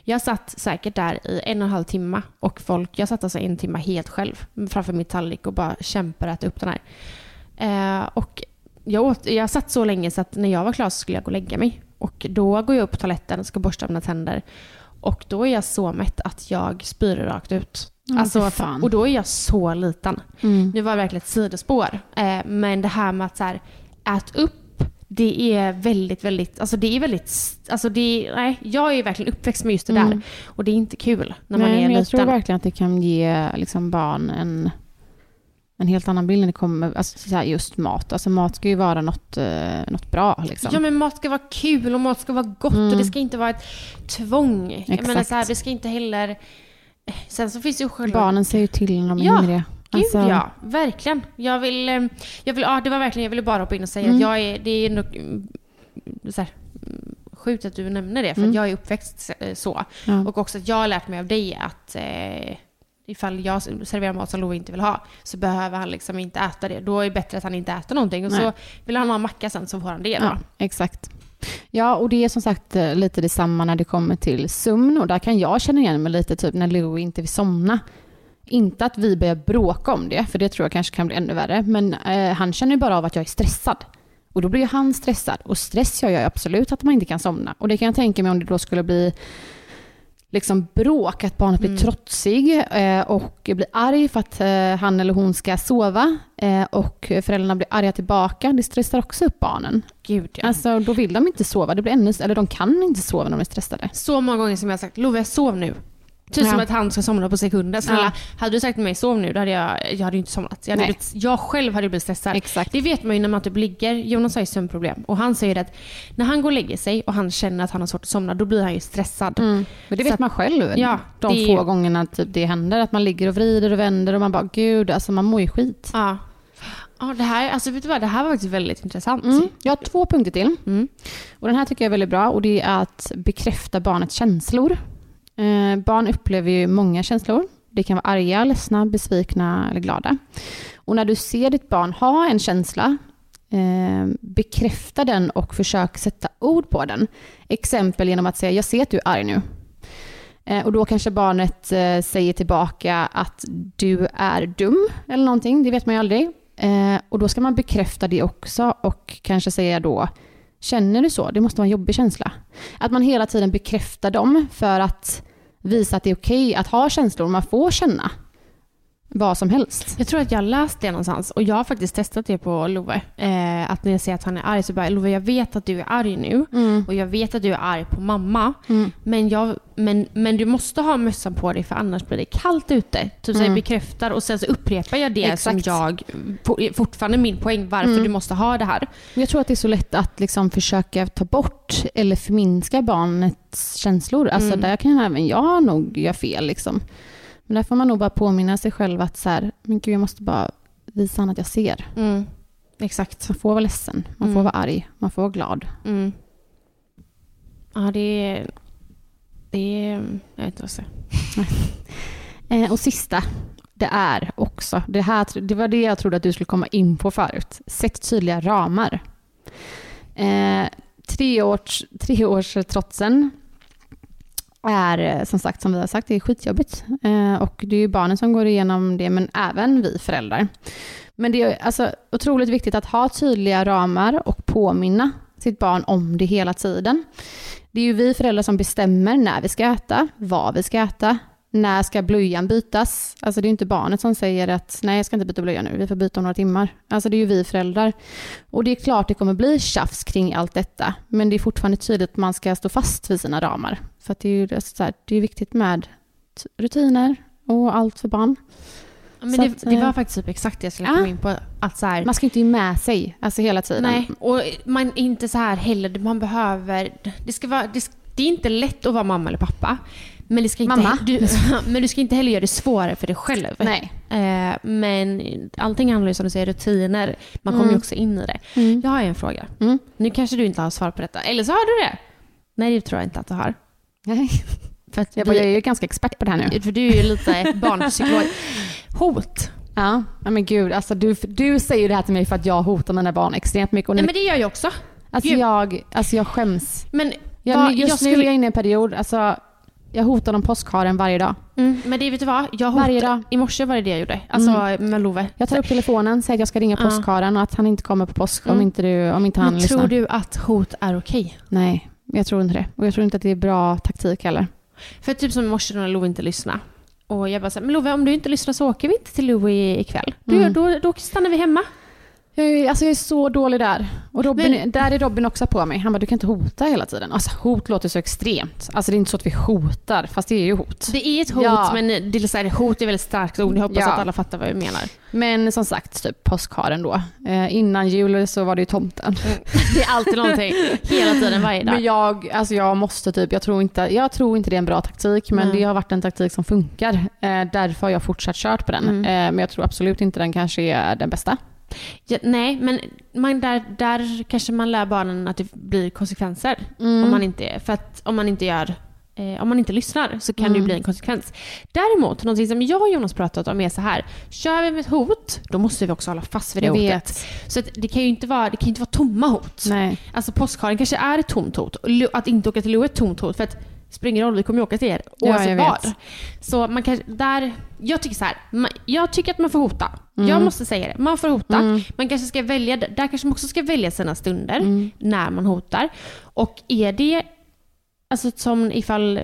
Jag satt säkert där i en och en halv timme och folk, jag satt alltså en timme helt själv framför min tallrik och bara kämpade att äta upp den här. Eh, och jag, åt, jag satt så länge så att när jag var klar så skulle jag gå och lägga mig. Och då går jag upp på toaletten och ska borsta mina tänder. Och då är jag så mätt att jag spyr rakt ut. Alltså, fan. och då är jag så liten. Mm. Det var verkligen ett sidospår. Eh, men det här med att så här, ät upp, det är väldigt, väldigt, alltså det är väldigt, alltså det är, nej, jag är verkligen uppväxt med just det där. Mm. Och det är inte kul när man Nej, är men jag liten. tror verkligen att det kan ge liksom barn en, en helt annan bild när det kommer alltså, så här just mat. Alltså mat ska ju vara något, eh, något bra. Liksom. Ja men mat ska vara kul och mat ska vara gott Mm. och det ska inte vara ett tvång. Jag Exakt. menar så här, det ska inte heller... Sen så finns ju själva... Barnen säger ju till när de är Ja, hungriga. Gud Alltså, ja, verkligen. Jag vill, eh, jag vill, ja det var verkligen, jag ville bara hoppa in och säga Mm. att jag är, det är ändå mm, så här, mm, sjukt att du nämner det för Mm. att jag är uppväxt eh, så. ja. Och också att jag har lärt mig av dig att eh, ifall jag serverar mat som Love inte vill ha så behöver han liksom inte äta det. Då är det bättre att han inte äter någonting. Och så Nej. vill han ha en macka sen så får han det då. Ja, exakt. Ja, och det är som sagt eh, lite detsamma när det kommer till sömn och där kan jag känna igen mig lite typ när Leo inte vill somna. Inte att vi börjar bråka om det, för det tror jag kanske kan bli ännu värre, men eh, han känner ju bara av att jag är stressad. Och då blir ju han stressad. Och stress gör ju absolut att man inte kan somna. Och det kan jag tänka mig om det då skulle bli liksom bråk, att barnet blir Mm. trotsig eh, och blir arg för att eh, han eller hon ska sova eh, och föräldrarna blir arga tillbaka. Det stressar också upp barnen. Gud ja. Alltså då vill de inte sova, det blir ännu, eller de kan inte sova när de är stressade. Så många gånger som jag har sagt Love, sov nu. Typ som Ja. att han ska somna på sekunden. Snälla, hade du sagt till mig sov nu, då hade jag, jag hade inte somnat. Jag, hade blivit, jag själv hade blivit stressad. Exakt. Det vet man ju när man typ ligger. Jonas har ju sömnproblem och han säger att när han går och lägger sig och han känner att han har svårt att somna, då blir han ju stressad. Mm. Men det vet att- man själv. Ja, de det- få gångerna typ det händer. Att man ligger och vrider och vänder och man bara gud, alltså man mår ju skit. Ja. Ja, det här, alltså vet du vad, det här var faktiskt väldigt intressant. Mm. Jag har två punkter till. Mm. Och den här tycker jag är väldigt bra och det är att bekräfta barnets känslor. Eh, barn upplever ju många känslor. Det kan vara arga, ledsna, besvikna eller glada. Och när du ser ditt barn ha en känsla, eh, bekräfta den och försök sätta ord på den. Exempel genom att säga jag ser att du är arg nu. Eh, och då kanske barnet eh, säger tillbaka att du är dum eller någonting, det vet man ju aldrig. Eh, och då ska man bekräfta det också och kanske säga då Känner du så? Det måste vara en jobbig känsla. Att man hela tiden bekräftar dem för att visa att det är okej att ha känslor. Man får känna vad som helst. Jag tror att jag har läst det någonstans och jag har faktiskt testat det på Love. Eh, att när jag ser att han är arg så bara, Love jag vet att du är arg nu och jag vet att du är arg på mamma. Mm. Men, jag, men, men du måste ha mössan på dig för annars blir det kallt ute. Typ så jag Mm. bekräftar och sen så upprepar jag det Exakt. som jag, fortfarande min poäng varför Mm. du måste ha det här. Jag tror att det är så lätt att liksom försöka ta bort eller förminska barnets känslor. Alltså Mm. där kan även jag nog göra fel. Liksom. Men där får man nog bara påminna sig själv att så här, men gud, jag måste bara visa honom att jag ser. Mm. Exakt. Man får vara ledsen, man Mm. får vara arg, man får vara glad. Mm. Ja, det är... Det är... Jag vet inte vad jag säger. Eh, och sista, det är också, det, här, det var det jag trodde att du skulle komma in på förut. Sätt tydliga ramar. Eh, treårs, treårstrotsen är eh, som sagt, som vi har sagt, det är skitjobbigt. Eh, och det är ju barnen som går igenom det, men även vi föräldrar. Men det är alltså otroligt viktigt att ha tydliga ramar och påminna sitt barn om det hela tiden. Det är ju vi föräldrar som bestämmer när vi ska äta, vad vi ska äta, när ska blöjan bytas? Alltså det är ju inte barnet som säger att nej, jag ska inte byta blöja nu, vi får byta om några timmar. Alltså det är ju vi föräldrar. Och det är klart det kommer bli tjafs kring allt detta, men det är fortfarande tydligt att man ska stå fast vid sina ramar. För att det är ju så här, det är viktigt med rutiner och allt för barn. Men det, att, det var eh, faktiskt typ exakt det jag skulle ja. komma in på. Att så här, Man ska inte ge med sig, alltså hela tiden. nej, och man är inte så här heller. Man behöver... Det, ska vara, det, det är inte lätt att vara mamma eller pappa. Men, det ska inte, Mamma. Du, men du ska inte heller göra det svårare för dig själv. Nej. Eh, men allting handlar ju som du säger rutiner. Man kommer ju Mm. också in i det. Mm. Jag har en fråga. Mm. Nu kanske du inte har svar på detta. Eller så har du det. Nej, det tror jag inte att du har. Nej. För, Jag, vi- bara, jag är ju ganska expert på det här nu. för du är ju lite barnpsykolog. Hot. Ja, Nej, men gud, alltså du, du säger ju det här till mig för att jag hotar mina barn extremt mycket. Och Nej, nu, men det gör jag också. alltså, gud. jag, alltså jag skäms. Men, Jag, just jag skulle- nu är jag inne i en period, alltså, jag hotar dem påskharen varje dag. Mm, men det vet du vad? Jag Varje dag. I morse var det det jag gjorde. Alltså med Love. Jag tar upp telefonen, säger att jag ska ringa påskharen och att han inte kommer på påsk om Mm. inte, du, om inte han Men lyssnar. tror du att hot är okej? Nej, jag tror inte det. Och jag tror inte att det är bra taktik heller. För typ som i morse när Love inte lyssnade. Och jag bara såhär, men Love om du inte lyssnar så åker vi inte till Louie ikväll. Du, Mm. då, då stannar vi hemma. Jag är, alltså jag är så dålig där. Och Robin, Men- där är Robin också på mig. Han bara, du kan inte hota hela tiden. Alltså hot låter så extremt. Alltså det är inte så att vi hotar, fast det är ju hot. Det är ett hot, Ja. men det är så här, hot är väldigt starkt ord. Jag hoppas Ja. att alla fattar vad jag menar. Men som sagt, typ påskharen då. Eh, innan jul så var det ju tomten. Det är alltid någonting. Hela tiden, varje dag. Men jag, alltså jag måste typ, jag tror inte, jag tror inte det är en bra taktik, men Nej. det har varit en taktik som funkar. Eh, därför har jag fortsatt kört på den. Mm. Eh, men jag tror absolut inte den kanske är den bästa. Ja, nej, men man, där, där kanske man lär barnen att det blir konsekvenser. Mm. Om, man inte, för att om man inte gör eh, om man inte lyssnar så kan det Mm. bli en konsekvens. Däremot, någonting som jag och Jonas pratat om är så här. Kör vi med ett hot, då måste vi också hålla fast vid det Jag hotet. vet. Så att det kan ju inte vara, det kan inte vara tomma hot. Nej. Alltså påskharen kanske är ett tomt hot. Att inte åka till Lo är ett tomt hot. För att det spelar ingen roll, vi kommer ju åka till er Ja, oavsett jag vad. Så man kan, där, jag tycker så här. Jag tycker att man får hota. Mm. Jag måste säga det. Man får hota. Mm. Man kanske ska välja, där kanske man också ska välja sina stunder när man hotar. Och är det, alltså som ifall,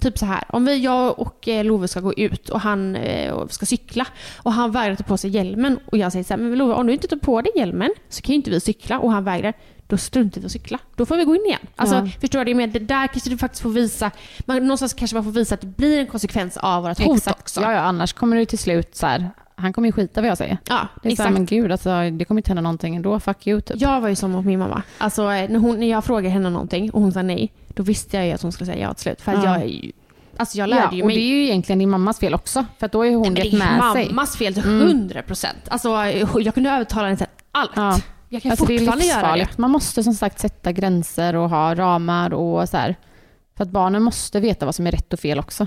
typ så här, om vi, jag och eh, Love ska gå ut och han eh, och ska cykla och han vägrar ta på sig hjälmen och jag säger så här, men Love om du inte tar på dig hjälmen så kan ju inte vi cykla och han vägrar. Då struntar vi att cykla. Då får vi gå in igen. Alltså, Ja. Förstår du? Men det där kanske du faktiskt får visa, man, någonstans kanske man får visa att det blir en konsekvens av vårt hot Exakt. också. Ja, ja, annars kommer det till slut så här, han kommer ju skita vad jag säger. Ja, Det är så exakt. här, men gud, alltså, det kommer inte hända någonting ändå. Fuck you, typ. Jag var ju som mot min mamma. Alltså, eh, när, hon, när jag frågade henne någonting och hon sa nej, då visste jag ju att hon skulle säga ja till slut. För Ja. jag är ju, alltså jag lärde ja, ju och mig. det är ju egentligen din mammas fel också. För att då har ju hon Men gett det är med sig. mammas fel till Mm. 100 procent. Alltså, jag kunde övertala henne till allt. Ja. Jag kan Alltså, fortfarande göra det. Man måste som sagt sätta gränser och ha ramar och så här. För att barnen måste veta vad som är rätt och fel också.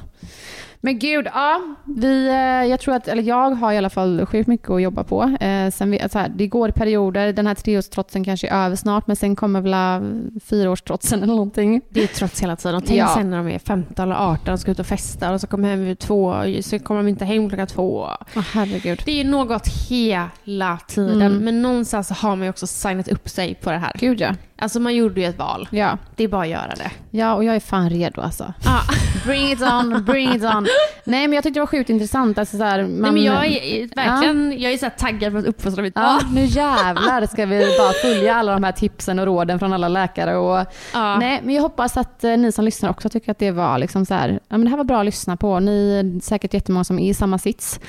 Men gud, ja. Vi, eh, jag tror att, eller jag har i alla fall sjukt mycket att jobba på. Eh, sen vi, så här, det går i perioder. Den här treårstrotsen kanske är över snart, men sen kommer väl eh, fyraårstrotsen eller någonting. Det är trots hela tiden. Och tänk Ja. sen när de är 15 eller 18 och ska ut och festa och så kommer hem vid två, så kommer de inte hem klockan två. Åh herregud. Det är något hela tiden. Mm. Men någonstans har man ju också signat upp sig på det här. Gud ja. Alltså man gjorde ju ett val. Ja. Det är bara att göra det. ja, och jag är fan redo alltså. Ja. Bring it on, bring it on. Nej men jag tyckte det var sjukt intressant. Alltså, så här, man, Nej, men jag är verkligen jag är så taggad på att uppfostra mitt Ja, barn. nu jävlar ska vi bara följa alla de här tipsen och råden från alla läkare. Och, Ja. Nej, men jag hoppas att eh, ni som lyssnar också tycker att det var liksom så här, ja, men det här var bra att lyssna på. Ni är säkert jättemånga som är i samma sits.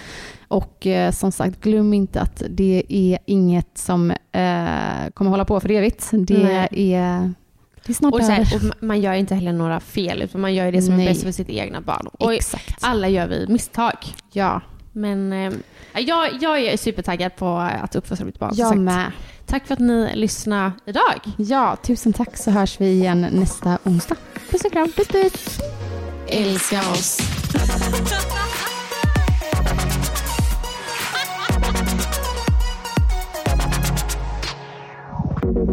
Och eh, som sagt, glöm inte att det är inget som eh, kommer hålla på för evigt. Det Nej. är, det är snart Och, här, och ma- man gör inte heller några fel, utan man gör det som Nej. är bäst för sitt egna barn. Och Exakt. alla gör vi misstag. Ja, Men eh, jag, jag är supertaggad på att uppfostra mitt barn. jag med. Tack för att ni lyssnade idag. Ja, tusen tack så hörs vi igen nästa onsdag. Puss och kram, puss puss. Älska oss.